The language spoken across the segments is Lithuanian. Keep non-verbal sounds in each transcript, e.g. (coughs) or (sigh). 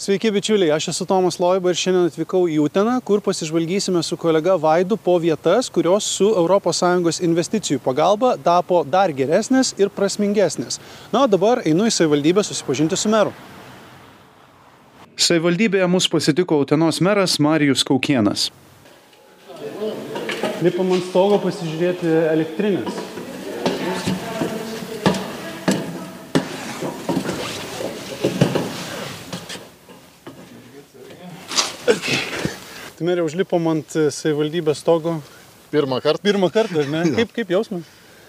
Sveiki bičiuliai, aš esu Tomas Loiba ir šiandien atvykau į Uteną, kur pasižvalgysime su kolega Vaidu po vietas, kurios su ES investicijų pagalba tapo dar geresnės ir prasmingesnės. Na, o dabar einu į savivaldybę susipažinti su meru. Savivaldybėje mus pasitiko Utenos meras Marijus Kaukienas. Lipam ant stogo pasižiūrėti elektrinės. Tai merė užlipom ant savivaldybės stogo. Pirmą kartą. Pirmą kartą, ar ne? (laughs) Kaip, kaip jausmas?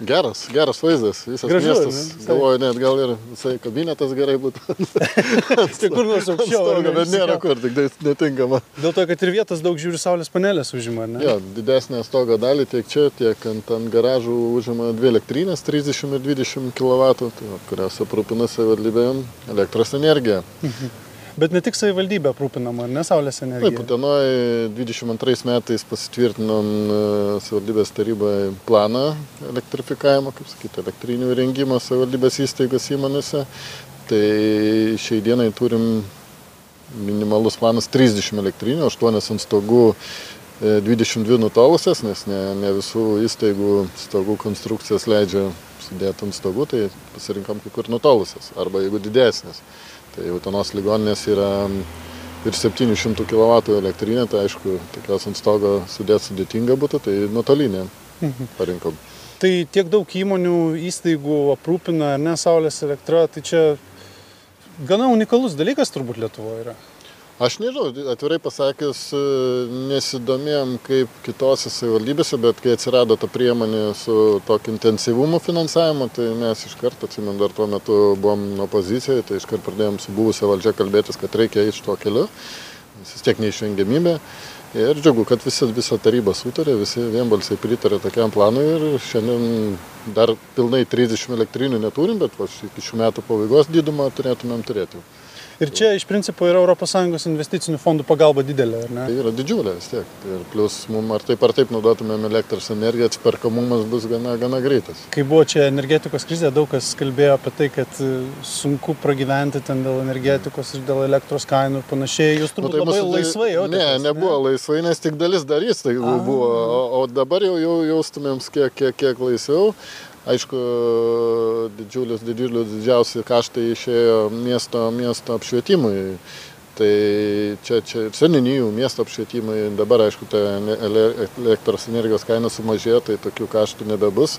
Geras, geras vaizdas, visas Gražu, miestas. ne? Galvoju, net gal ir visai kabinetas gerai būtų. (laughs) Tai kur nors aukščiau. ne? bet nėra kur, tik tai netinkama. Dėl to, kad ir vietos daug žiūri saulės panelės užima, ne? Jo, didesnė stogo dalį tiek čia, tiek ant, ant garažų užima dvi elektrinės, 30 ir 20 kW, tai, va, kurios aprūpina savivaldybėm elektros energiją. (laughs) Bet ne tik savivaldybė aprūpinama, ne saulės Taip, energija? Utenoje 22 metais pasitvirtinom e, savivaldybės tarybai planą elektrifikavimo, kaip sakyti, elektrinių įrengimo savivaldybės įstaigos įmonėse. Tai šiai dienai turim minimalus planas 30 elektrinių, 8 ant stogų, e, 22 nutolusias, nes ne, ne visų įstaigų stogų konstrukcijas leidžia sudėti ant stogų, tai pasirinkom kai kur nutolusias, arba jeigu didesnės. Tai Utenos ligoninės yra virš 700 kW elektrinė, tai aišku, tokios ant stogo sudėti sudėtinga būtų, tai nuotolinė parinkom. Tai tiek daug įmonių, įstaigų aprūpina, ar ne, saulės elektra, tai čia gana unikalus dalykas turbūt Lietuvoje yra. Aš nežinau, atvirai pasakius, e, nesidomėjom kaip kitose savivaldybėse, bet kai atsirado ta priemonė su tokiu intensyvumu finansavimo, tai mes iš karto, atsimenu, dar tuo metu buvom opozicijoje, tai iš karto pradėjom su buvusia valdžia kalbėtis, kad reikia eiti tuo keliu, nes vis tiek neišvengiamybė. Ir džiugu, kad visa, visa taryba sutarė, visi vienbalsiai pritarė tokiam planui ir šiandien dar pilnai 30 elektrinių neturim, bet va, iki šių metų pabaigos didumą turėtumėm turėti. Ir čia iš principo yra ES investicinių fondų pagalba didelė, ar ne? Tai yra didžiulė vis tiek. Ir plus mums ar taip ar taip naudotumėm elektros energiją, atsiperkamumas bus gana, gana greitas. Kai buvo čia energetikos krizė, daug kas kalbėjo apie tai, kad e, sunku pragyventi ten dėl energetikos ir dėl elektros kainų ir panašiai. Jūs turbūt nu, tai labai mūsų- laisvai jautėtės. Ne, nebuvo laisvai, nes tik dalis darys tai A. buvo. O, o dabar jau, jau jaustumėm kiek, kiek, kiek laisviau. Aišku, didžiulis, didžiulis, didžiausi kaštai išėjo miesto, miesto apšvietimui. Tai čia, čia ir seninijų miesto apšvietimai, dabar aišku, ta elektros energijos kaina sumažėjo, tai tokių kaštų nebebus.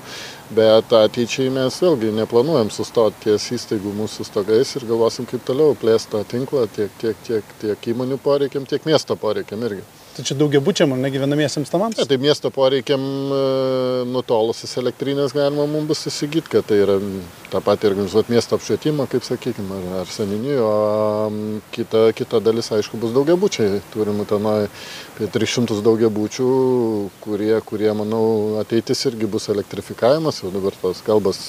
Bet ateičiai mes vėlgi neplanuojam sustoti ties įstaigų mūsų stogais ir galvosim, kaip toliau plėsti tą tinklą tiek, tiek, tiek, tiek įmonių poreikiam, tiek miesto poreikiam irgi. Tai čia daugiabučiam, ar ne gyvenamiesiams namams? Ja, tai miesto poreikiam e, nutolusias elektrinės galima mums bus įsigyti, kad tai yra tą patį organizuoti miesto apšvietimą, kaip sakykime, ar, ar seninį, o kita, kita dalis, aišku, bus daugiabučiai. Turim tenai apie 300 daugiabučių, kurie, kurie, manau, ateitis irgi bus elektrifikavimas. Jau dabar tos kalbas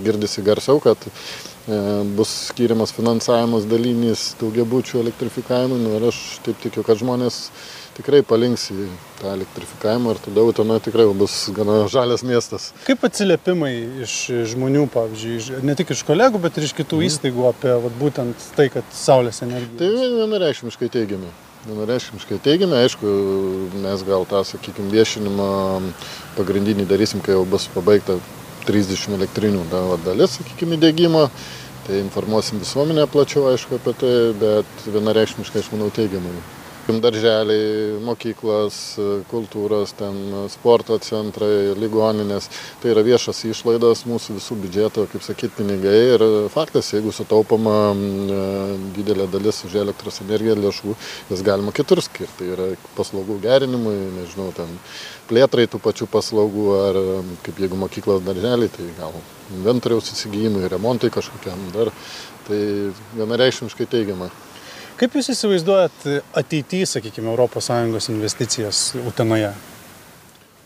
girdisi garsiau, kad e, bus skiriamas finansavimas dalynis daugiabučių elektrifikavimui. Nu, ir aš taip tikiu, kad žmonės tikrai palinks į tą elektrifikavimą ir tada Utena tikrai bus gana žalias miestas. Kaip atsiliepimai iš žmonių, pavyzdžiui, iš, ne tik iš kolegų, bet ir iš kitų įstaigų apie vat, būtent tai, kad saulės energija. Tai vienareikšmiškai teigiami. Vienareikšmiškai teigiami, aišku, mes gal tą, sakykime, viešinimą pagrindinį darysim, kai jau bus pabaigta 30 elektrinių dalis, sakykime, įdėgymo. Tai informuosim visuomenę plačiau, aišku, apie tai, bet vienareikšmiškai, aš manau, teigiamai. Darželiai, mokyklas, kultūros, ten sporto centrai, ligoninės. Tai yra viešas išlaidos mūsų visų biudžeto, kaip sakyt, pinigai. Ir faktas, jeigu sutaupama mm, didelė dalis už elektros energiją lėšų, jas galima kitur skirti. Tai yra paslaugų gerinimui, nežinau, ten plėtrai tų pačių paslaugų, ar kaip jeigu mokyklos darželiai, tai gal inventoriaus įsigijimui, remontui kažkokiam dar. Tai vienareikšmiškai teigiama. Kaip Jūs įsivaizduojat ateityje, sakykime, ES investicijas Utenoje?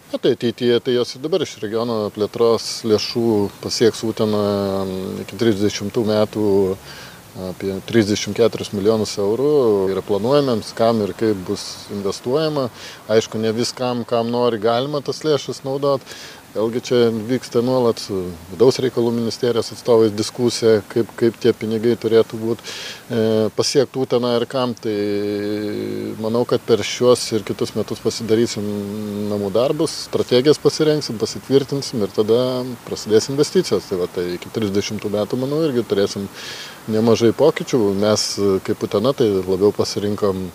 Na, tai ateityje, tai jos ir dabar iš regiono plėtros lėšų pasieks Uteną iki 30 metų apie 34 milijonus eurų yra planuojamiems, kam ir kaip bus investuojama. Aišku, ne viskam, kam nori, galima tas lėšas naudoti, vėlgi čia vyksta nuolat su vidaus reikalų ministerijos atstovais diskusija kaip kaip tie pinigai turėtų būt e, pasiekt uteną ir kam. Tai manau kad per šiuos ir kitus metus pasidarysim namų darbus strategijas pasirengsim pasitvirtinsim ir tada prasidės investicijos. Tai va tai iki trisdešimtų metų manau irgi turėsim nemažai pokyčių. Mes kaip utena tai labiau pasirinkom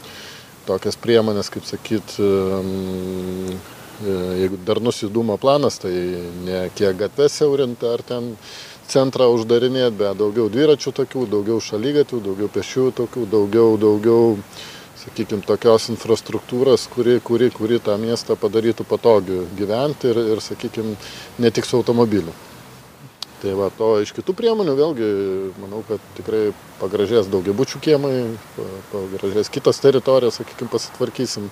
tokias priemonės kaip sakyt E, jeigu darnus judumo planas, tai ne kiek gatves siaurinti ar ten centrą uždarinėti, bet daugiau dviračių tokių, daugiau šalygatvių, daugiau pešių tokių, daugiau, daugiau, sakykime, tokios infrastruktūros, kuri, kuri, kuri tą miestą padarytų patogiu gyventi ir, ir sakykime, ne tik su automobiliu. Tai va, to iš kitų priemonių vėlgi, manau, kad tikrai pagražės daugiabučių kiemai, pagražės kitos teritorijos, sakykime, pasitvarkysim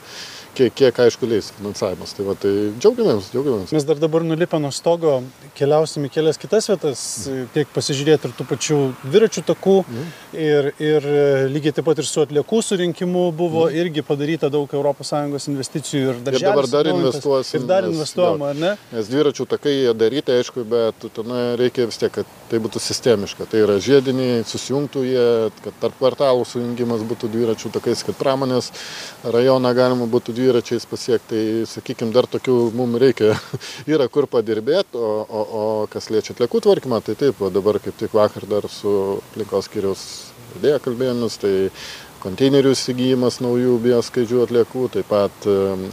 kiek, kiek aišku leis finansavimas. Tai, va, tai džiaugiamės, džiaugiamės. Mes dar dabar nulipę nuo stogo, keliausim į kelias kitas vietas, tiek pasižiūrėti ir tų pačių dviračių takų. Mm. Ir, ir lygiai taip pat ir su atliekų surinkimu buvo mm. irgi padaryta daug ES investicijų. Ir, ir dabar dar investuosim. Ir dar investuojama, ar ne? Nes dviračių takai jie daryti, aišku, bet ten reikia vis tiek, kad tai būtų sistemiška. Tai yra žiediniai, susijungtų jie, kad tarp kvartalų sujungimas būtų dviračių takais, kad pramonės rajoną galima būtų dviračių dviračiais pasiekt tai sakykim dar tokių mum reikia (laughs) yra kur padirbėt o o o kas liečia atliekų tvarkymą tai taip va dabar kaip tik vakar dar su aplinkos skyriaus vedėja kalbėjomės tai konteinerių įsigijimas naujų bioskaidžių atliekų taip pat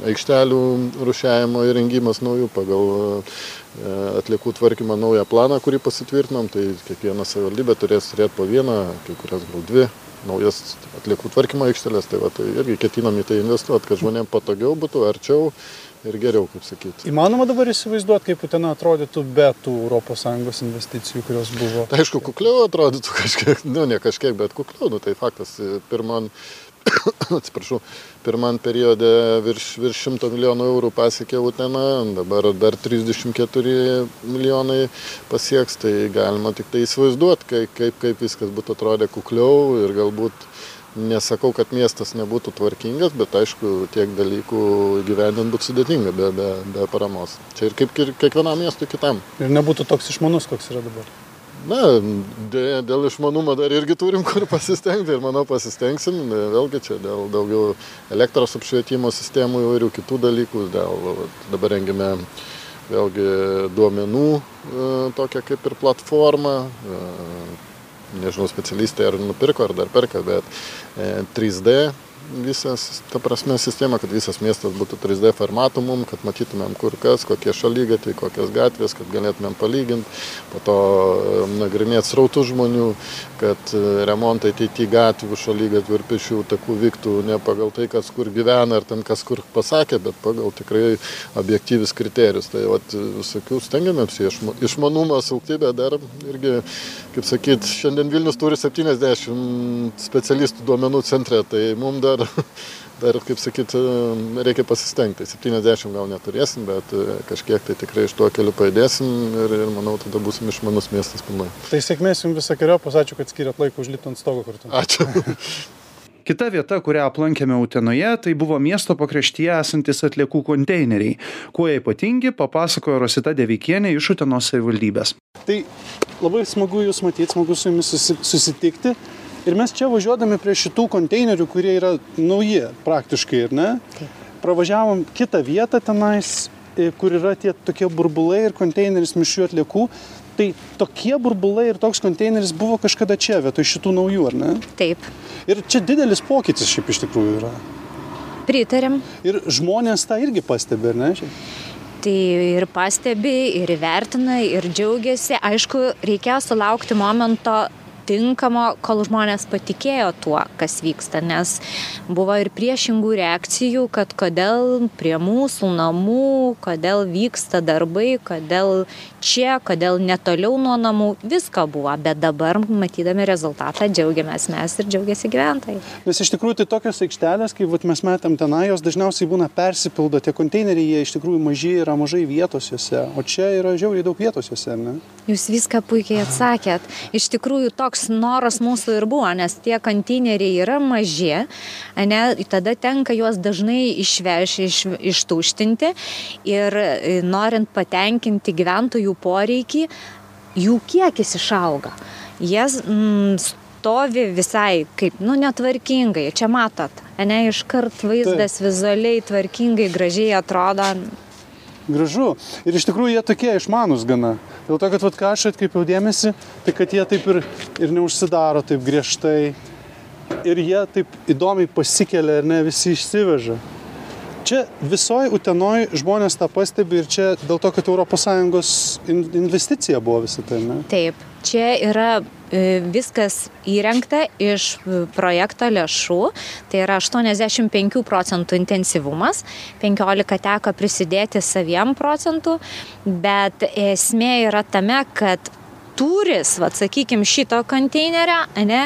aikštelių rūšiavimo įrengimas naujų pagal e, atliekų tvarkymo naują planą kurį pasitvirtinom tai kiekviena savivaldybė turės turėt po vieną kai kurios gal dvi naujas atliekų tvarkymo aikšteles, tai, va, tai irgi ketinam į tai investuoti, kad žmonėms patogiau būtų, arčiau ir geriau, kaip sakyti. Įmanoma dabar įsivaizduoti, kaip Utena atrodytų be tų ES investicijų, kurios buvo? Tai aišku, kukliau atrodytų (laughs) kažkiek, nu ne kažkiek, bet kukliau, nu tai faktas, pirman, (coughs) atsiprašau, pirmam periode virš, virš 100 milijonų eurų pasiekė Utena, dabar dar 34 milijonai pasieks, tai galima tik tai įsivaizduoti, kaip, kaip, kaip viskas būtų atrodę kukliau ir galbūt nesakau, kad miestas nebūtų tvarkingas, bet aišku, tiek dalykų gyvendint būtų sudėtinga be, be, be paramos. Čia ir kaip kiekvienam miestui kitam. Ir nebūtų toks išmanus, koks yra dabar na deja dėl išmanumo dar irgi turim kur pasistengti ir manau pasistengsim vėlgi čia dėl daugiau elektros apšvietimo sistemų įvairių kitų dalykų dėl dabar rengiame vėlgi duomenų e, tokią kaip ir platformą e, nežinau specialistai ar nupirko ar dar perka bet 3D e, visas, ta prasme, sistema, kad visas miestas būtų 3D formatų mum, kad matytumėm kur kas, kokie šalygatviai, kokios gatvės, kad galėtumėm palyginti, po to nagrinėti srautų žmonių, kad e, remontai ateityje gatvių, šalygatvių ir pešių takų vyktų ne pagal tai, kas kur gyvena ar ten kas kur pasakė, bet pagal tikrai objektyvis kriterijus. Tai vat, visokių stengiamės išmanumą bet dar irgi, kaip sakyt, šiandien Vilnius turi 70 specialistų duomenų centre, tai mums dar dar, (laughs) dar kaip sakyt, reikia pasistengti. 70 gal neturėsim, bet e, kažkiek tai tikrai iš tuo keliu pajudėsim ir, ir manau, tada būsim išmanus miestas pilnai. Tai sėkmės jums visokiojo, pasačiau, kad skiriat laiko užlipti ant stogo kartu. Ačiū. (laughs) Kita vieta, kurią aplankėme Utenoje, tai buvo miesto pakraštyje esantis atliekų konteineriai. Kuo jie ypatingi, papasakojo Rosita Devikienė iš Utenos savivaldybės. Tai labai smagu Jūs matyti, smagu su Jumis susitikti. Ir mes čia važiuodami prie šitų konteinerių, kurie yra nauji praktiškai, ar ne? Pravažiavom kitą vietą tenais, e, kur yra tie tokie burbulai ir konteineris mišių atliekų. Tai tokie burbulai ir toks konteineris buvo kažkada čia, vietoj šitų naujų, ar ne? Taip. Ir čia didelis pokytis šiaip iš tikrųjų yra. Pritarėm. Ir žmonės tą irgi pastebi, ar ne? Tai ir pastebi, ir įvertina, ir džiaugiasi. Aišku, reikėjo sulaukti momento tinkamo, kol žmonės patikėjo tuo, kas vyksta, nes buvo ir priešingų reakcijų, kad kodėl prie mūsų namų, kodėl vyksta darbai, kodėl čia, kodėl netoliau nuo namų, visko buvo, bet dabar matydami rezultatą džiaugiamės mes ir džiaugiasi gyventojai. Nes iš tikrųjų tai tokios aikštelės, kaip vat, mes metėm tenai, jos dažniausiai būna persipildo, tie konteineriai, jie iš tikrųjų maži yra mažai vietos juose, o čia yra žiauriai daug vietos juose, ne? Jūs viską puikiai atsakėt. Iš tikrųjų toks noras mūsų ir buvo, nes tie konteineriai yra maži, ne, tada tenka juos dažnai išvežti, iš, ištuštinti ir e, norint patenkinti gyventojų poreikį, jų kiekis išauga. Jas mm, stovi visai kaip, nu, netvarkingai. Čia matot, ne, iškart vaizdas Taip. vizualiai tvarkingai, gražiai atrodo. Gražu. Ir iš tikrųjų jie tokie išmanus gana. Dėl to, kad vat, ką aš atkreipiau dėmesį, tai kad jie taip ir, ir neužsidaro taip griežtai. Ir jie taip įdomiai pasikelia ir ne visi išsiveža. Čia visoji Utenoj žmonės tą pastebi ir čia dėl to, kad ES investicija buvo visą tai, ne? Taip, čia yra E, viskas įrengta iš e, projekto lėšų, tai yra 85 procentų intensyvumas, 15 teko prisidėti saviem procentų, bet esmė yra tame, kad turis, vad sakykime, šito konteinerio, ne,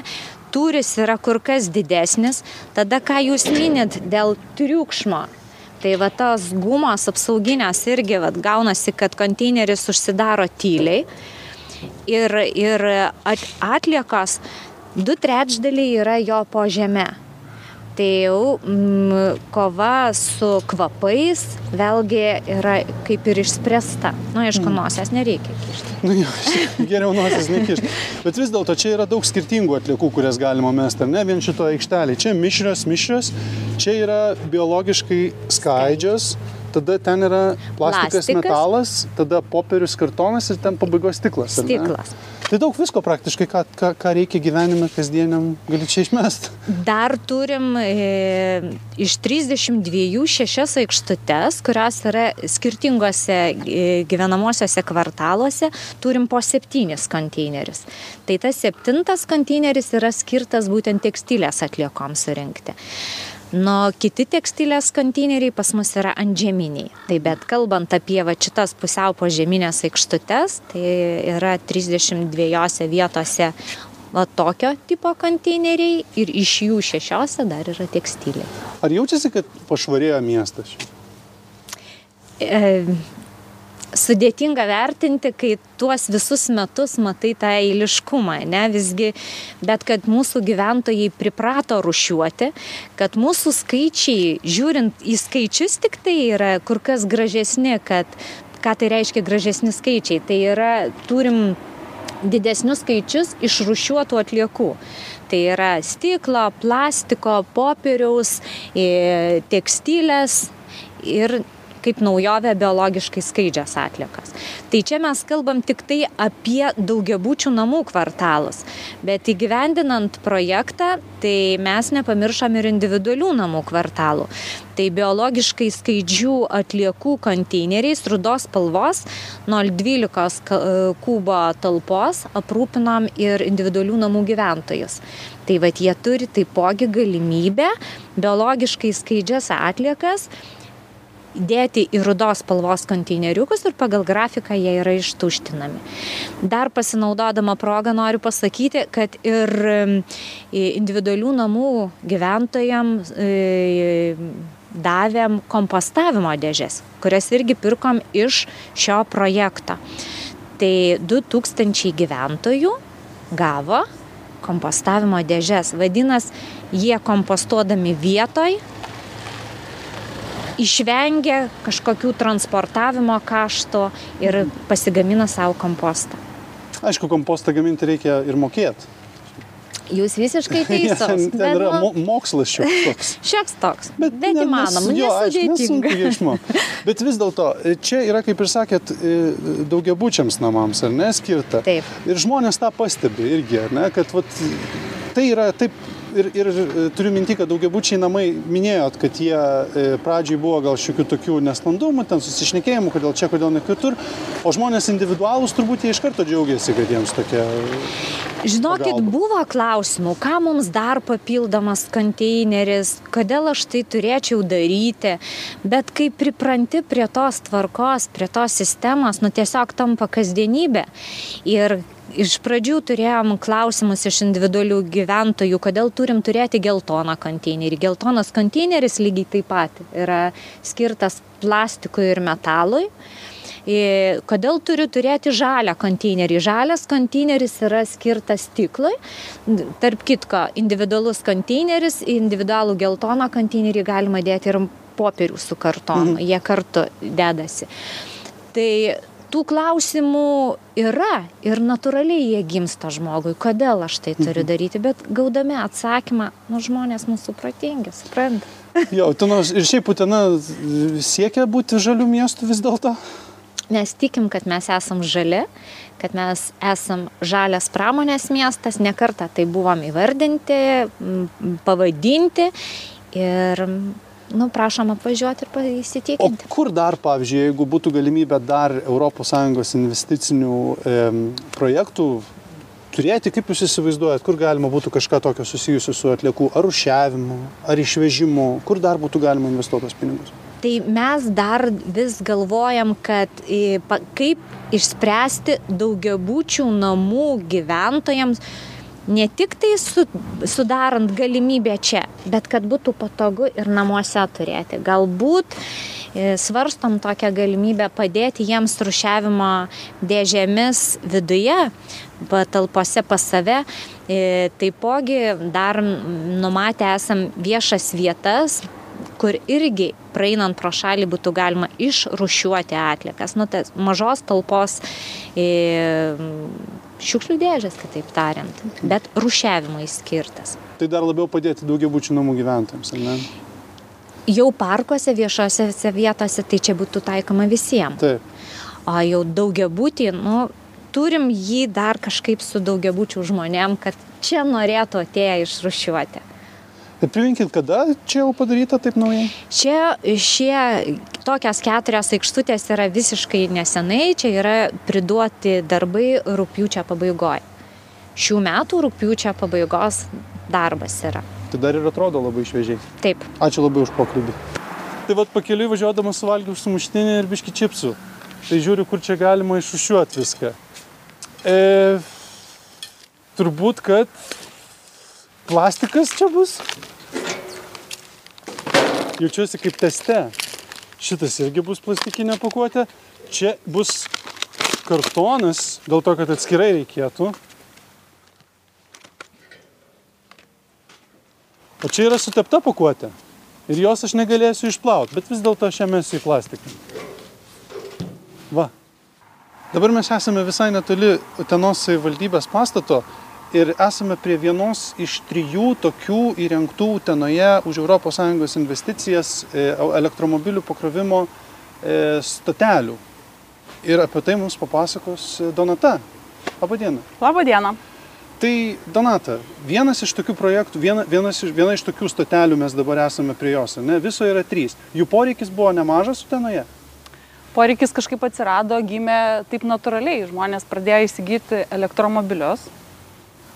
turis yra kur kas didesnis, tada ką jūs minit dėl triukšmo. Tai va tos gumos apsauginės irgi va, gaunasi, kad konteineris užsidaro tyliai, ir, ir atliekos du trečdaliai yra jo po žeme. Tai jau mm, kova su kvapais vėlgi yra kaip ir išspręsta. Na, nu, aišku, mm. nosies nereikia kišti. Nu, jo, (laughs) geriau nosies nekišti. Bet vis dėlto čia yra daug skirtingų atliekų, kurias galima mesti, ne vien šito aikštelį. Čia mišrios, mišrios, čia yra biologiškai skaidžios, tada ten yra plastikas, plastikas. metalas, tada popierius, kartonas ir ten pabaigos stiklas. Stiklas. Tai daug visko praktiškai, ką, ką, ką reikia gyvenime kasdieniam, gali čia išmesti. Dar turim e, iš 32 šešias aikštutes, kurios yra skirtingose e, gyvenamosiose kvartaluose, turim po septynis konteinerius. Tai tas septintas konteineris yra skirtas būtent tekstilės atliekoms surinkti. Nu, kiti tekstilės konteineriai pas mus yra antžeminiai. Tai bet kalbant apie va šitas pusiau požeminės aikštutes, tai yra 32 vietose va tokio tipo konteineriai ir iš jų šešiose dar yra tekstiliai. Ar jaučiasi, kad pašvarėjo miestas? E, sudėtinga vertinti, kai tuos visus metus matai tą eiliškumą, ne visgi, bet kad mūsų gyventojai priprato rušiuoti, kad mūsų skaičiai, žiūrint į skaičius tik tai yra kur kas gražesni, kad ką tai reiškia gražesni skaičiai, tai yra turim didesnius skaičius išrušiuotų atliekų. Tai yra stiklo, plastiko, popieriaus, tekstilės ir kaip naujovę biologiškai skaidžias atliekas. Tai čia mes kalbam tik tai apie daugiabučių namų kvartalus, bet įgyvendinant projektą, tai mes nepamiršom ir individualių namų kvartalų. Tai biologiškai skaidžių atliekų konteineriais rudos spalvos 0,12 kubo talpos aprūpinam ir individualių namų gyventojus. Tai vad jie turi taipogi galimybę biologiškai skaidžias atliekas dėti į rudos spalvos konteineriukus ir pagal grafiką jie yra ištuštinami. Dar pasinaudodama progą noriu pasakyti, kad ir individualių namų gyventojams davėm kompostavimo dėžės, kurias irgi pirkom iš šio projekto. Tai 2000 gyventojų gavo kompostavimo dėžės. Vadinasi, jie kompostuodami vietoj išvengia kažkokių transportavimo kaštų ir pasigamina savo kompostą. Aišku, kompostą gaminti reikia ir mokėti. Jūs visiškai (laughs) teisus. ten, ten yra mo mokslas šioks toks. (laughs) Šioks toks. Bet, bet įmanoma, nesudėtinga. (laughs) bet vis dėlto, čia yra, kaip ir sakėt, daugiabučiams namams, ar ne, skirta. Taip. Ir žmonės tą pastebi irgi, ar ne, kad vat, tai yra taip ir, ir e, turiu minti, kad daugiabučiai namai minėjot, kad jie e, pradžiai buvo gal šiokių tokių nesklandumų, ten susišnekėjimų, kodėl čia, kodėl ne kitur, o žmonės individualūs turbūt jie iš karto džiaugiasi, kad jiems tokia Žinokit, pagalba? buvo klausimų, ką mums dar papildomas konteineris, kodėl aš tai turėčiau daryti, bet kai pripranti prie tos tvarkos, prie tos sistemos, nu tiesiog tampa kasdienybė. Ir iš pradžių turėjom klausimus iš individualių gyventojų, kodėl turim turėti geltoną konteinerį. Geltonas konteineris lygiai taip pat yra skirtas plastikui ir metalui. Kodėl turiu turėti žalią konteinerį? Žalias konteineris yra skirtas stiklui. Tarp kitko, individualus konteineris, į individualų geltoną konteinerį galima dėti ir popierių su kartonu. Mhm. Jie kartu dedasi. Tai tų klausimų yra ir natūraliai jie gimsta žmogui, kodėl aš tai turiu daryti, bet gaudami atsakymą, nu žmonės mūsų protingi, supranta. Jo, Utenos ir šiaip Utena siekia būti žalių miestų vis dėlto. Mes tikim, kad mes esam žali, kad mes esam žalias pramonės miestas, nekartą tai buvom įvardinti, pavadinti. Ir, nu, prašom apvažiuoti ir pa- O įsitikinti. kur dar, pavyzdžiui, jeigu būtų galimybė dar ES investicinių e, projektų turėti, kaip jūs įsivaizduojat, kur galima būtų kažką tokio susijusiu su atliekų ar rušiavimu, ar išvežimu, kur dar būtų galima investuoti tos pinigus? Tai mes dar vis galvojam, kad kaip išspręsti daugiabučių namų gyventojams, ne tik tai su, sudarant galimybę čia, bet kad būtų patogu ir namuose turėti. Galbūt e, svarstom tokią galimybę padėti jiems rušiavimo dėžėmis viduje, patalpose pas save. E, Taipogi dar numatę esam viešas vietas, kur irgi praeinant pro šalį būtų galima išrušiuoti atliekas. Nu, tas mažos talpos e, šiukšlių dėžės, kitaip tariant, bet rušiavimui skirtas. Tai dar labiau padėti daugiabučių namų gyventojams, ar ne? Jau parkuose, viešose vietose tai čia būtų taikoma visiems. Taip. O jau daugiabutį, nu, turim jį dar kažkaip su daugiabučių žmonėm, kad čia norėtų atėję išrušiuoti. Ir priminkit, kada čia jau padaryta taip naujai? Čia šie tokios keturios aikštutės yra visiškai nesenai, čia yra priduoti darbai rūpiučio pabaigoje. Šių metų rūpiučio pabaigos darbas yra. Tai dar ir atrodo labai šviežiai. Taip, Ačiū labai už pokalbį. Tai vad pakeliui važiuodamas suvalgiau sumuštinį ir biški čipsų. Tai žiūriu, kur čia galima išrušiuoti viską. E, turbūt, kad plastikas čia bus. Jaučiuosi kaip teste. Šitas irgi bus plastikinė pakuotė. Čia bus kartonas, dėl to, kad atskirai reikėtų. O čia yra sutepta pakuotė. Ir jos aš negalėsiu išplauti, bet vis dėlto aš ją mesiu į plastiką. Va. Dabar mes esame visai netoli Utenos savivaldybės pastato ir esame prie vienos iš trijų tokių įrengtų Utenoje už ES investicijas e, elektromobilių pakrovimo e, stotelių. Ir apie tai mums papasakos e, Donata. Labadiena. Labą dieną. Tai Donata, vienas iš tokių projektų, viena, vienas iš, viena iš tokių stotelių mes dabar esame prie jos, ne? Viso yra trys. Jų poreikis buvo nemažas Utenoje. Poreikis kažkaip atsirado, gimė taip natūraliai. Žmonės pradėjo įsigyti elektromobilius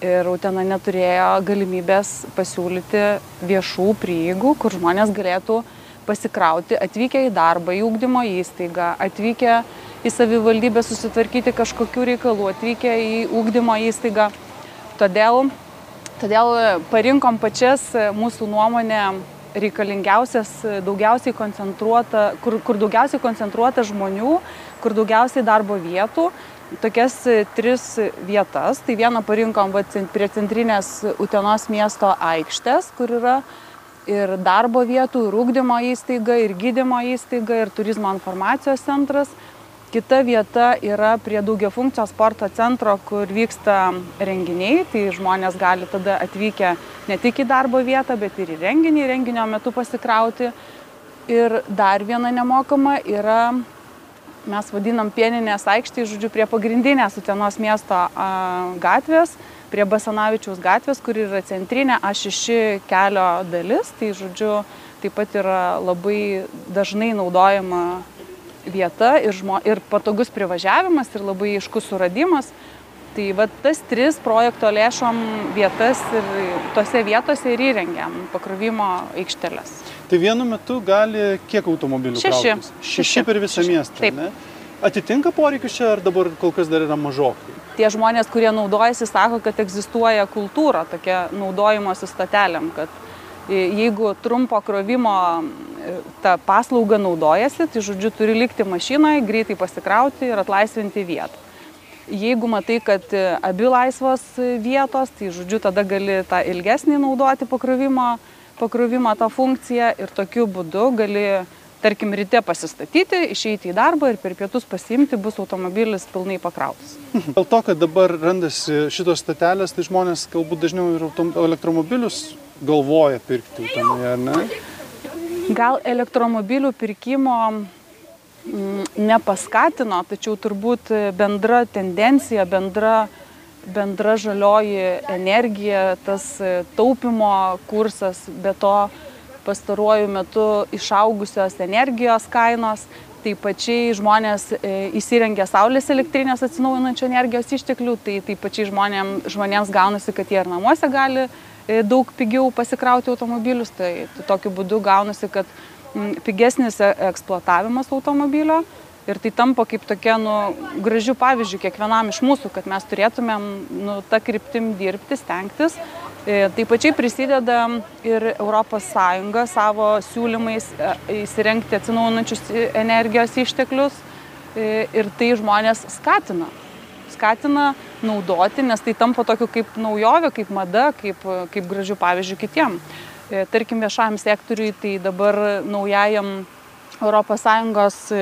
ir Utena neturėjo galimybės pasiūlyti viešų prieigų, kur žmonės galėtų pasikrauti, atvykę į darbą, į ūkdymo įstaigą, atvykę į savivaldybę susitvarkyti kažkokių reikalų, atvykę į ūkdymo įstaigą. Todėl, todėl parinkom pačias mūsų nuomonę reikalingiausias, daugiausiai koncentruota, kur, kur daugiausiai koncentruota žmonių, kur daugiausiai darbo vietų, tokias tris vietas. Tai vieną parinkom va, prie centrinės Utenos miesto aikštės, kur yra ir darbo vietų, ir ūkdymo įstaiga, ir gydymo įstaiga, ir turizmo informacijos centras. Kita vieta yra prie daugiafunkcio sporto centro, kur vyksta renginiai, tai žmonės gali tada atvykę ne tik į darbo vietą, bet ir į renginį, renginio metu pasikrauti. Ir dar viena nemokama yra, mes vadinam pieninės aikštė, žodžiu, prie pagrindinės Utenos miesto gatvės, prie Basanavičiaus gatvės, kur yra centrinė A6 kelio dalis, tai žodžiu, taip pat yra labai dažnai naudojama vieta ir, žmo, ir patogus privažiavimas ir labai aiškus suradimas. Tai va tas tris projekto lėšom vietas ir tose vietose ir įrengiam pakrovimo aikšteles. Tai vienu metu gali kiek automobilių? Šeši. Krautis? Šeši per visą Šeši. miestą. Taip. Ne? Atitinka poreikius čia ar dabar kol kas dar yra mažokai? Tie žmonės, kurie naudojasi, sako, kad egzistuoja kultūra tokia naudojimosi statelėm, kad jeigu trumpo krovimo e, tą paslaugą naudojasi, tai žodžiu turi likti mašinoje, greitai pasikrauti ir atlaisvinti vietą. Jeigu matai, kad e, abi laisvos e, vietos, tai žodžiu tada gali tą ilgesnį naudoti pakrovimo, pakrovimo tą funkciją ir tokiu būdu gali, tarkim, ryte pasistatyti, išeiti į darbą ir per pietus pasiimti, bus automobilis pilnai pakrautas. (laughs) Dėl to, kad dabar randasi šitos statelės, tai žmonės galbūt dažniau ir elektromobilius galvoja pirkti utenoje, ar ne? Gal elektromobilių pirkimo mm, nepaskatino, tačiau turbūt bendra tendencija, bendra, bendra žalioji energija, tas e, taupimo kursas, be to pastaruoju metu išaugusios energijos kainos, tai pačiai žmonės e, įsirengia saulės elektrinės atsinaujinančio energijos išteklių, tai taip pačiai žmonėm, žmonėms gaunasi, kad jie ir namuose gali e, daug pigiau pasikrauti automobilius, tai, tai tokiu būdu gaunasi, kad pigesnis eksploatavimas automobilio ir tai tampa kaip tokia nu, gražių pavyzdžių kiekvienam iš mūsų, kad mes turėtumėm nu, tą kryptim dirbti, stengtis. E, Taip pačiai prisideda ir ES savo siūlymais e, įsirengti atsinaujinančius energijos išteklius e, ir tai žmonės skatina. Skatina naudoti, nes tai tampa tokiu kaip naujovė, kaip mada, kaip, kaip gražių pavyzdžių kitiem. E, Tarkim, viešajam sektoriui tai dabar naujajam ES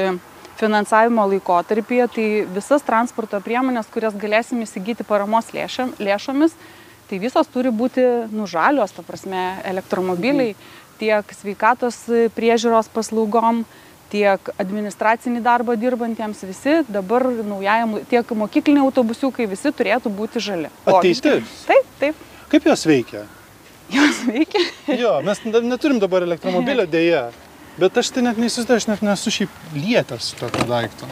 finansavimo laikotarpyje, tai visas transporto priemonės, kurias galėsim įsigyti paramos lėšam, lėšomis, tai visos turi būti nužalios, ta prasme, elektromobiliai, tiek sveikatos priežiūros paslaugom, tiek administracinį darbą dirbantiems visi, dabar naujajam, tiek mokykliniai autobusiukai visi turėtų būti žali. Ateiti. Taip, taip, Kaip jos veikia? jos veikia. Jo, mes neturim dabar elektromobilio (laughs) dėja, bet aš tai net neįsivaizduoju, aš net nesu šiaip lietęs tokio daikto.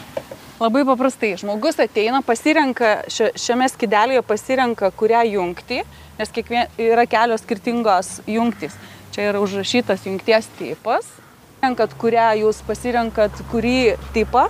Labai paprastai, žmogus ateina, pasirenka, šia- šiame skidelėje pasirenka, kurią jungti, nes kiekvien, yra kelios skirtingos jungtys. Čia yra užrašytas jungties tipas. Renkat, kurią jūs pasirenkat, kurį tipą,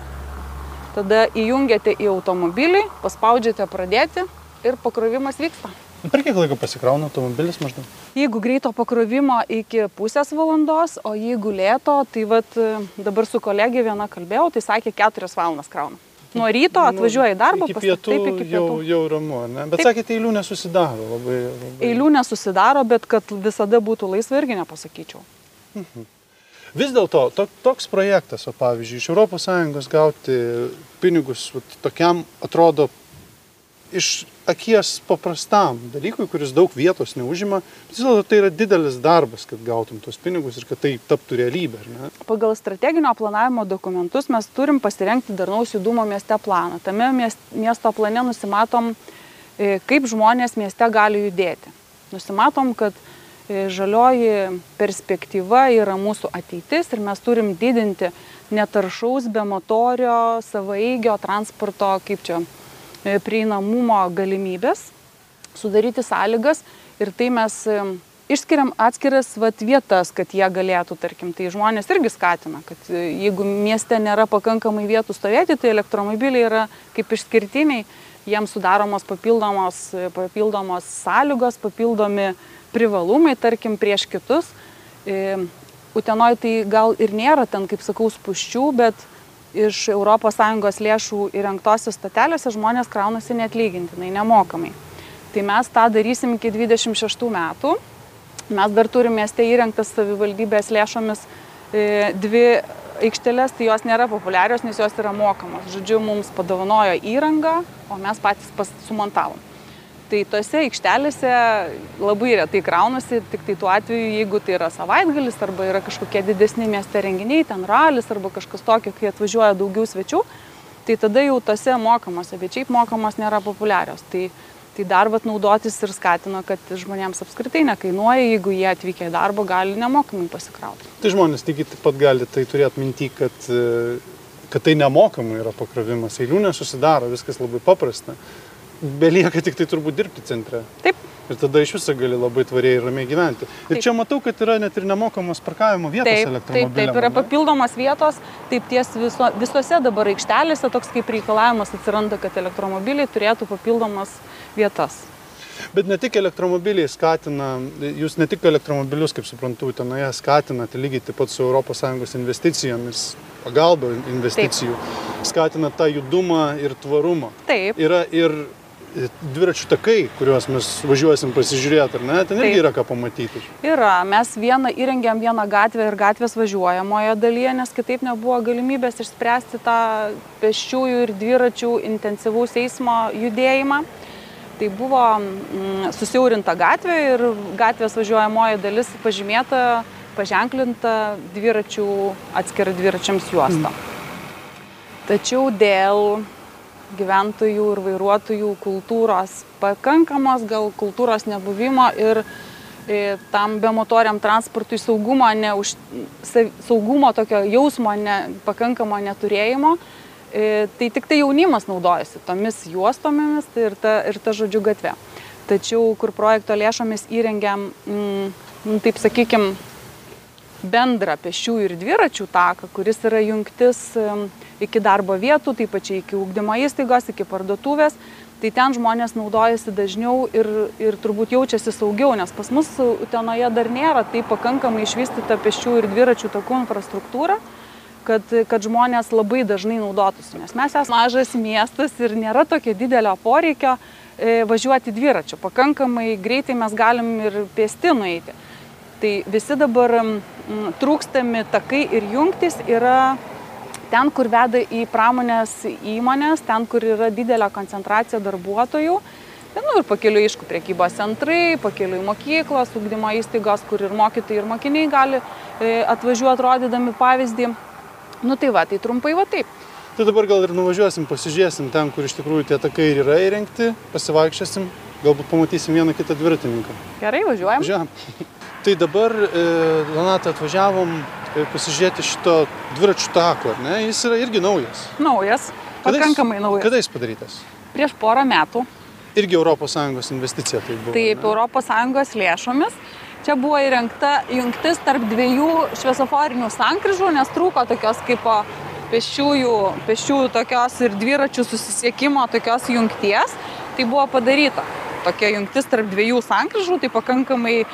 tada įjungiate į automobilį, paspaudžiate pradėti ir pakrovimas vyksta. Per kiek laiko pasikrauna automobilis maždaug? Jeigu greito pakrovimo iki pusės valandos, o jeigu lėto, tai vat, dabar su kolegė viena kalbėjau, tai sakė keturias valandas krauna. Nuo ryto atvažiuoja į darbą, Nu, Iki pas- pietų, taip, iki jau, pietų. jau ramu, ar ne? Bet Taip. sakėte, eilių nesusidaro labai. labai. Eilių nesusidaro, bet kad visada būtų laisva irgi nepasakyčiau. Vis dėlto to, toks projektas, o pavyzdžiui, iš ES gauti pinigus vat, tokiam atrodo iš akies paprastam dalykui, kuris daug vietos neužima, vis dėlto tai yra didelis darbas, kad gautum tos pinigus ir kad tai taptų realybė, ne? Pagal strateginio planavimo dokumentus mes turim pasirengti darnaus judumo mieste planą. Tame mies- miesto plane nusimatom, e, kaip žmonės mieste gali judėti. Nusimatom, kad e, žalioji perspektyva yra mūsų ateitis ir mes turim didinti netaršaus be motorio, savaeigio transporto, kaip čia, prieinamumo galimybės, sudaryti sąlygas ir tai mes e, išskiriam atskiras vat, vietas, kad jie galėtų, tarkim, tai žmonės irgi skatina, kad e, jeigu mieste nėra pakankamai vietų stovėti, tai elektromobiliai yra kaip išskirtiniai, jiems sudaromos papildomos, e, papildomos sąlygos, papildomi privalumai, tarkim, prieš kitus. E, Utenoj tai gal ir nėra ten, kaip sakau, spuščių, bet iš ES lėšų įrengtose statelėse žmonės kraunasi netlygintinai, nemokamai. Tai mes tą darysim iki 26 metų. Mes dar turime mieste įrengtas savivaldybės lėšomis e, dvi aikštelės, tai jos nėra populiarios, nes jos yra mokamos. Žodžiu, mums padovanojo įrangą, o mes patys sumontavom. Tai tose aikštelėse labai retai kraunasi, tik tai tuo atveju, jeigu tai yra savaitgalis arba yra kažkokie didesni mieste renginiai, ten ralis arba kažkas tokio, kai atvažiuoja daugiau svečių, tai tada jau tose mokamose, bet šiaip mokamos nėra populiarios. Tai, tai darbas naudotis ir skatina, kad žmonėms apskritai nekainuoja, jeigu jie atvykę į darbą gali nemokamai pasikrauti. Tai žmonės lygiai taip pat gali tai turėti minti, kad, e, kad tai nemokamai yra pakrovimas, eilių nesusidaro, viskas labai paprasta. Belieka tik tai turbūt dirbti centre. Taip. Ir tada iš viso gali labai tvariai ir ramiai gyventi. Ir Taip. čia matau, kad yra net ir nemokamos parkavimo vietos Taip, taip, elektromobiliams. taip, yra papildomos vietos, taip ties viso, visose dabar aikštelėse toks kaip reikalavimas atsiranda, kad elektromobiliai turėtų papildomas vietas. Bet ne tik elektromobiliai skatina, jūs ne tik elektromobilius, kaip suprantu, tenoje skatinate lygiai taip pat su ES investicijomis, pagalba investicijų, skatina tą judumą ir tvarumą. Taip, Yra ir dviračių takai, kuriuos mes važiuosim pasižiūrėti, ar ne? Ten irgi Taip. yra ką pamatyti. yra. Mes vieną įrengėm vieną gatvę ir gatvės važiuojamoje dalyje, nes kitaip nebuvo galimybės išspręsti tą pėsčiųjų ir dviračių intensyvaus eismo judėjimą. Tai buvo mm, susiaurinta gatvė ir gatvės važiuojamoji dalis pažymėta, paženklinta dviračių atskira dviračiams juosta. Tačiau dėl gyventojų ir vairuotojų kultūros pakankamos, gal kultūros nebuvimo ir e, tam bemotoriam transportui saugumo, neuž, sa- saugumo tokio jausmo ne, pakankamo neturėjimo, e, tai tik tai jaunimas naudojasi tomis juostomis tai ir ta, ir ta žodžiu gatve. Tačiau, kur projekto lėšomis įrengiam, mm, nu, taip sakykime, bendrą pešių ir dviračių taką, kuris yra jungtis iki darbo vietų, taip pačiai iki ūkdymo įstaigos, iki parduotuvės. Tai ten žmonės naudojasi dažniau ir, ir turbūt jaučiasi saugiau, nes pas mus Utenoje dar nėra taip pakankamai išvystyta pešių ir dviračių takų infrastruktūra, kad, kad žmonės labai dažnai naudotųsi. Nes mes esame mažas miestas ir nėra tokio didelio poreikio e, važiuoti dviračiu. Pakankamai greitai mes galim ir pėsti nueiti. Tai visi dabar trūkstami takai ir jungtis yra ten, kur veda į pramonės įmonės, ten, kur yra didelė koncentracija darbuotojų. Nu, ir pakeliu aišku priekybos centrai, pakeliu į mokyklos, ugdymo įstaigos, kur ir mokytojai, ir mokiniai gali e, atvažiuoti rodydami pavyzdį. Nu tai va, tai trumpai va taip. Tai dabar gal ir nuvažiuosim, pasižiūrėsim ten, kur iš tikrųjų tie takai ir yra įrengti, pasivaikščiosim, galbūt pamatysim vieną kitą dviratininką. Gerai, važiuojam. Važiuojam. (laughs) Tai dabar, e, Donata, atvažiavom e, pasižiūrėti šito dviračių tako, ar ne? Jis yra irgi naujas. Naujas, Kada jis- pakankamai naujas. Kada jis padarytas? Prieš porą metų Irgi ES investicija tai buvo. Taip? ES lėšomis. Čia buvo įrengta jungtis tarp dviejų šviesoforinių sankryžų, nes trūko tokios kaip o, pėsčiųjų, pėsčiųjų tokios ir dviračių susisiekimo tokios jungties. Tai buvo padaryta. Tokia jungtis tarp dviejų sankryžų, tai pakankamai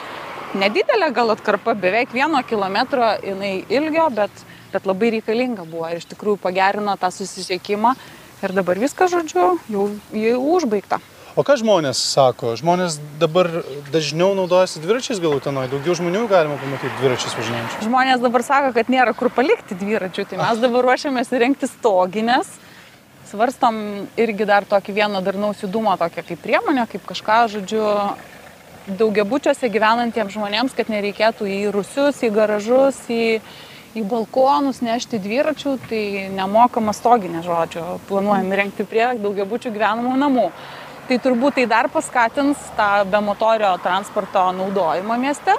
nedidelė gal atkarpa, beveik vieno kilometro jinai ilgio, bet, bet labai reikalinga buvo ir iš tikrųjų pagerino tą susisiekimą. Ir dabar viskas, žodžiu, jau, jau užbaigta. O ką žmonės sako? Žmonės dabar dažniau naudojasi dviračiais gal utenoje, daugiau žmonių galima pamatyti dviračiais važinėjančių. Žmonės dabar sako, kad nėra kur palikti dviračių, tai mes dabar ruošiamės įrengti stoginės. Svarstam irgi dar tokį vieną darnaus judumo tokią kaip priemonę, kaip kažką, žodžiu, daugiabučiuose gyvenantiems žmonėms, kad nereikėtų į rusius, į garažus, į, į balkonus nešti dviračių, tai nemokama stoginė, žodžiu, planuojam įrengti prie daugiabučių gyvenamų namų. Tai turbūt tai dar paskatins tą bemotorio transporto naudojimą mieste.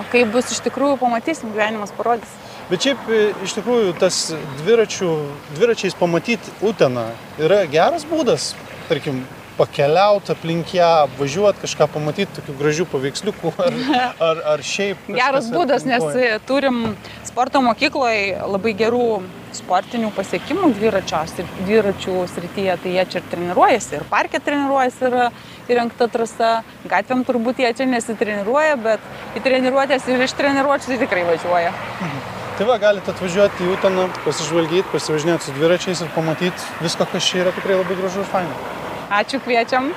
O kaip bus iš tikrųjų, pamatysim, gyvenimas parodys. Bet šiaip e, iš tikrųjų tas dviračių, dviračiais pamatyti Uteną yra geras būdas, tarkim, pakeliauti aplink ją, važiuoti kažką pamatyti, tokių gražių paveiksliukų ar, (laughs) ar, ar šiaip. Geras būdas, nes aplinkoje. turim sporto mokykloje labai gerų sportinių pasiekimų dviračių srityje, tai jie čia ir treniruojasi, ir parke treniruojasi, yra įrengta trasa, gatvėm turbūt jie čia nesitreniruoja, bet į treniruotės ir iš treniruočių tai tikrai važiuoja. Tai va, galite atvažiuoti į Uteną, pasižvalgyti, pasivažinėti su dviračiais ir pamatyti viską, kas čia yra tikrai labai gražu ir faina. Ačiū, kviečiam.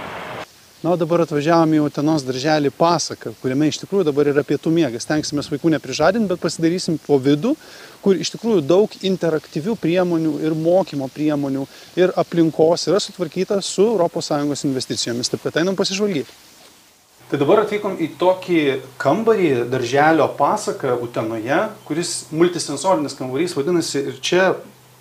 Na, o dabar atvažiavome į Utenos darželį pasaką, kuriame iš tikrųjų dabar yra pietų miegas. Tengsime vaikų neprižadinti, bet pasidarysim po vidų, kur iš tikrųjų daug interaktyvių priemonių ir mokymo priemonių ir aplinkos yra sutvarkyta su ES investicijomis. Taip kad einam pasižvalgyti. Tai dabar atvykom į tokį kambarį darželio pasaką Utenoje, kuris multisensorinis kambarys vadinasi ir čia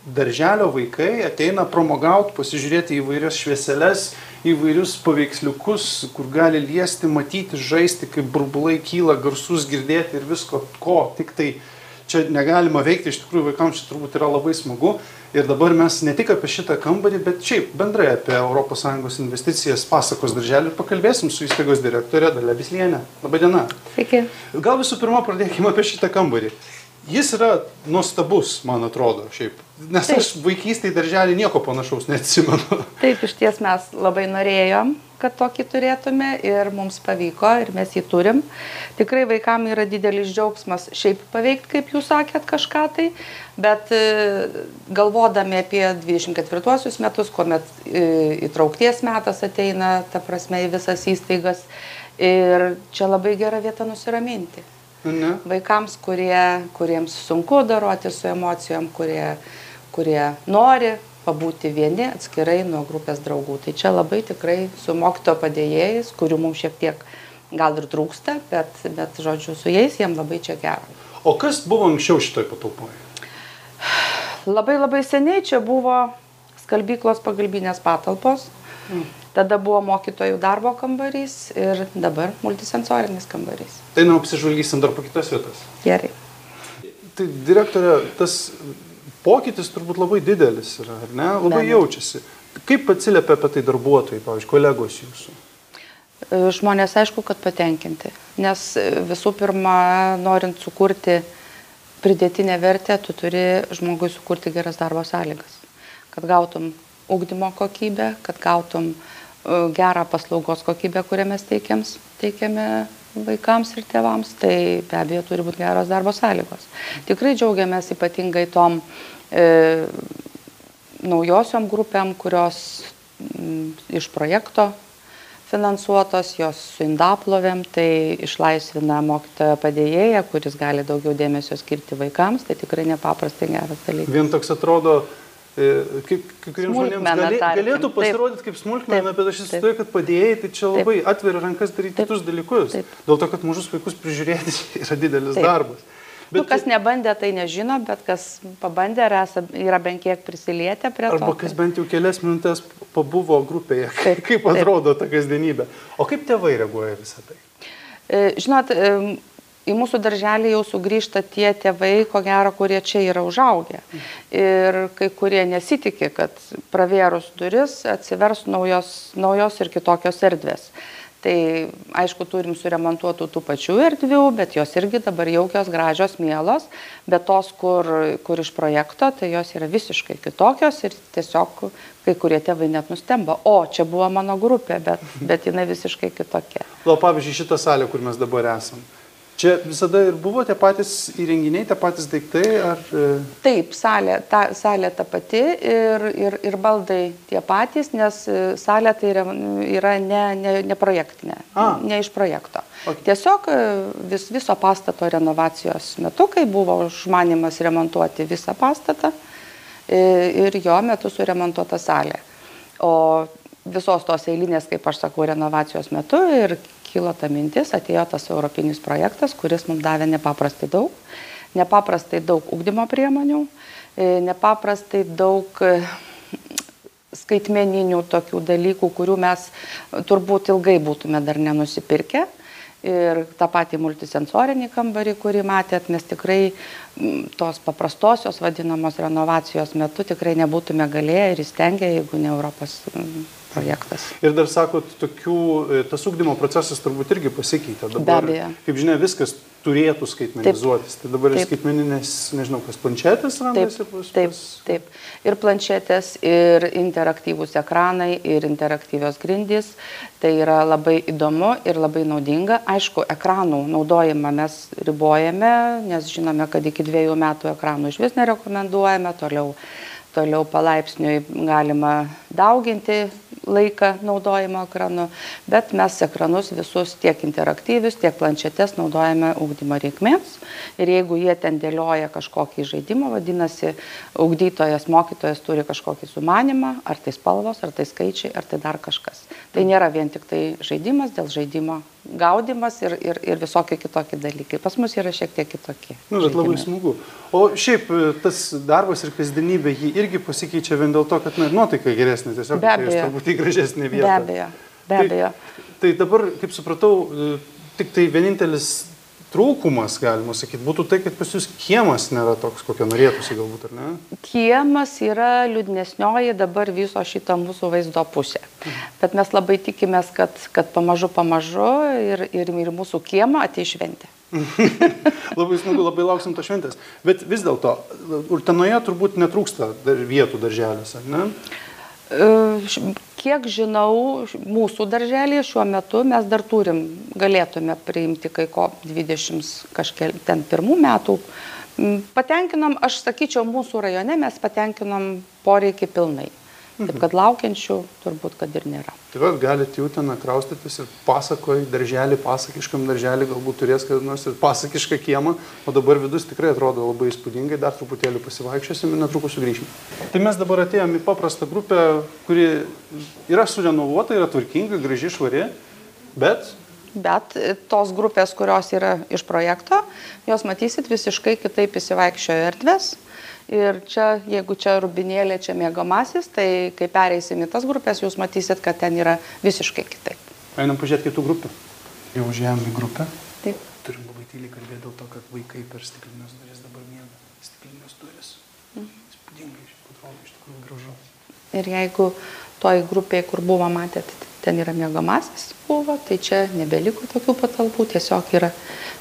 darželio vaikai ateina pramogauti, pasižiūrėti įvairias švieseles, įvairius paveiksliukus, kur gali liesti, matyti, žaisti, kaip burbulai kyla, garsus girdėti ir visko, ko tik tai čia negalima veikti, iš tikrųjų vaikams čia turbūt yra labai smagu. Ir dabar mes ne tik apie šitą kambarį, bet šiaip bendrai apie ES investicijas pasakos darželį ir pakalbėsim su įstaigos direktorė Dalia Vislienė. Labadiena. Sveiki. Gal visų pirma pradėkime apie šitą kambarį. Jis yra nuostabus, man atrodo, šiaip. Nes Taip. aš vaikystėje darželį nieko panašaus neatsimenu. (laughs) Taip, iš ties mes labai norėjom, kad tokį turėtume ir mums pavyko ir mes jį turim. Tikrai vaikams yra didelis džiaugsmas šiaip paveikti, kaip jūs sakėt, kažką tai, bet e, galvodami apie 24 metus, kuomet e, įtraukties metas ateina, ta prasme, į visas įstaigas, ir čia labai gera vieta nusiraminti. Ne. Vaikams, kurie, kuriems sunku daroti su emocijom, kurie, kurie nori pabūti vieni atskirai nuo grupės draugų. Tai čia labai tikrai su mokyto padėjėjais, kurių mums šiek tiek gal ir trūksta, bet, bet žodžiu, su jais jiem labai čia gera. O kas buvo anksčiau šitoj patalpoje? Labai labai seniai čia buvo skalbyklos pagalbinės patalpos. Mm. Tada buvo mokytojų darbo kambarys ir dabar multisensorinis kambarys. Tai nu apsižvalgysim dar po kitas vietas. Gerai. Tai direktorė, tas pokytis turbūt labai didelis yra, ar ne? Labai ne, jaučiasi. Kaip atsiliepia apie tai darbuotojai, pavyzdžiui, kolegos jūsų? E, žmonės aišku, kad patenkinti. Nes e, visų pirma, norint sukurti pridėtinę vertę, tu turi žmogui sukurti geras darbo sąlygas. Kad gautum ugdymo kokybę, kad gautum uh, gerą paslaugos kokybę, kurią mes teikiams, teikiame vaikams ir tėvams, tai be abejo turi būti geros darbo sąlygos. Tikrai džiaugiamės ypatingai tom e, naujosiom grupėm, kurios m, iš projekto finansuotos, jos su indaplovėm, tai išlaisvina mokytojo padėjėją, kuris gali daugiau dėmesio skirti vaikams, tai tikrai nepaprastai geras dalykas. Vien toks atrodo, kai, kai kuriems žmonėms gali, galėtų pasirodyti kaip smulkmena, bet aš įsivaizduoju, kad padėjai, tai čia labai taip. atveria rankas daryti taip. kitus dalykus. Taip. Dėl to, kad mažus vaikus prižiūrėti (laughs) yra didelis taip. darbas. Bet, nu, kas nebandė, tai nežino, bet kas pabandė, yra bent kiek prisilietę prie arba to. Arba kas bent jau kelias minutės pabuvo grupėje, (laughs) taip, kaip atrodo taip. ta kasdienybė. O kaip tėvai reaguoja visą tai? E, žinot, į mūsų darželį jau sugrįžta tie tėvai, ko gero, kurie čia yra užaugę. Ir kai kurie nesitikė, kad pravėrus duris atsivers naujos, naujos ir kitokios erdvės. Tai aišku, turim suremontuotų tų pačių erdvių, bet jos irgi dabar jaukios, gražios, mielos, bet tos, kur, kur iš projekto, tai jos yra visiškai kitokios ir tiesiog kai kurie tėvai net nustemba, o čia buvo mano grupė, bet, bet jinai visiškai kitokia. O pavyzdžiui, šitą salę, kur mes dabar esame Čia visada ir buvo tie patys įrenginiai, tie patys daiktai? Ar... E? Taip, salė ta, salė ta pati ir, ir, ir baldai tie patys, nes e, salė tai yra, yra ne, ne, ne projektinė, A. ne iš projekto. Okay. Tiesiog e, vis, viso pastato renovacijos metu, kai buvo užmanimas remontuoti visą pastatą ir jo metu suremontuota salė. O visos tos eilinės, kaip aš sakau, renovacijos metu ir kilo ta mintis, atėjo tas europinis projektas, kuris mums davė nepaprastai daug, nepaprastai daug ugdymo priemonių, e, nepaprastai daug e, skaitmeninių tokių dalykų, kurių mes turbūt ilgai būtume dar nenusipirkę. Ir tą patį multisensorinį kambarį, kurį matėt, mes tikrai tos paprastosios vadinamos renovacijos metu tikrai nebūtume galėję ir įstengę, jeigu ne Europos projektas. Ir dar sakot, tokių, e, tas ūkdymo procesas turbūt irgi pasikeitė. Dabar, Be abejo. Kaip žinia, viskas turėtų skaitmenizuotis. Taip, tai dabar taip. skaitmeninės, nežinau, kas planšetės randasi taip, pas, taip, taip. Ir planšetės, ir interaktyvūs ekranai, ir interaktyvios grindys. Tai yra labai įdomu ir labai naudinga. Aišku, ekranų naudojimą mes ribojame, nes žinome, kad iki dviejų metų ekranų iš vis nerekomenduojame. Toliau, toliau palaipsniui galima dauginti laiką naudojimo ekranu, bet mes ekranus visus tiek interaktyvius, tiek planšetes naudojame ugdymo reikmėms. Ir jeigu jie ten dėlioja kažkokį žaidimą, vadinasi, ugdytojas, mokytojas turi kažkokį sumanimą, ar tai spalvos, ar tai skaičiai, ar tai dar kažkas. Tai nėra vien tik tai žaidimas dėl žaidimo gaudimas ir, ir, ir visokie kitokie dalykai. Pas mus yra šiek tiek kitokie. Na, nu, bet labai smagu. O šiaip e, tas darbas ir kasdienybė jį irgi pasikeičia vien dėl to, kad na, nuotaika geresnė, tiesiog be abejo. Tai turbūt į gražesnį vietą. Be abejo. Be abejo. Tai, tai dabar, kaip supratau, e, tik tai vienintelis trūkumas, galima sakyti, būtų tai, kad pas jūs kiemas nėra toks, kokio norėtųsi galbūt, ar ne? Kiemas yra liūdnesnioji dabar viso šito mūsų vaizdo pusė. Bet mes labai tikimės, kad, kad pamažu, pamažu ir, ir, ir mūsų kiemo atei šventė. (laughs) labai smagu, labai lauksim to šventės. Bet vis dėlto, Urtenoje turbūt netrūksta dar vietų darželiuose, ne? E, kiek žinau, mūsų darželėje šiuo metu mes dar turim, galėtume priimti kai ko 20 kažkiek ten pirmų metų. Patenkinom, aš sakyčiau, mūsų rajone mes patenkinom poreikį pilnai. Taip kad laukiančių turbūt, kad ir nėra. Tai va, galite jų ten kraustytis ir pasakoj, darželį, pasakiškam darželį, galbūt turės kad nors ir pasakišką kiemą, o dabar vidus tikrai atrodo labai įspūdingai, dar truputėlį pasivaikščiosim ir netrukus sugrįšim. Tai mes dabar atėjome į paprastą grupę, kuri yra surenovuota, yra tvarkinga, graži, švari, bet Bet tos grupės, kurios yra iš projekto, jos matysit visiškai kitaip įsivaikščiojo erdvės, Ir čia, jeigu čia rubinėlė, čia mėgomasis, tai kai pereisim į tas grupės, jūs matysit, kad ten yra visiškai kitaip. Einam pažiūrėti kitų grupių. Jau užėjom į grupę. Taip. Turim labai tyliai kalbėti dėl to, kad vaikai per stiklinės duris dabar miega. Stiklinės duris. Mhm. Įspūdingai, atrodo, iš tikrųjų gražu. Ir jeigu toj grupėje, kur buvo, matėt, ten yra mėgomasis buvo, tai čia nebeliko tokių patalpų, tiesiog yra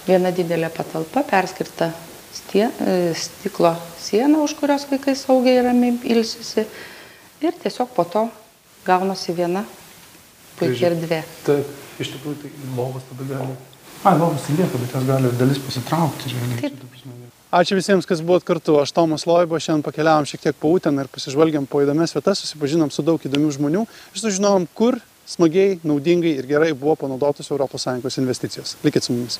viena didelė patalpa perskirta stie, e, stiklo sieną, už kurios vaikai saugiai ramiai ilsisi. Ir tiesiog po to gaunasi viena puikia erdvė. Taip, iš tikrųjų, tai lovas tada gali. A, lovas tai lieka, bet jos gali dalis pasitraukti. Realiai, Taip. Ačiū visiems, kas buvot kartu. Aš Tomas Loibo, šiandien pakeliavom šiek tiek po Uteną ir pasižvalgiam po įdomias vietas, susipažinom su daug įdomių žmonių ir sužinom, kur smagiai, naudingai ir gerai buvo panaudotos ES investicijos. Likit su mumis.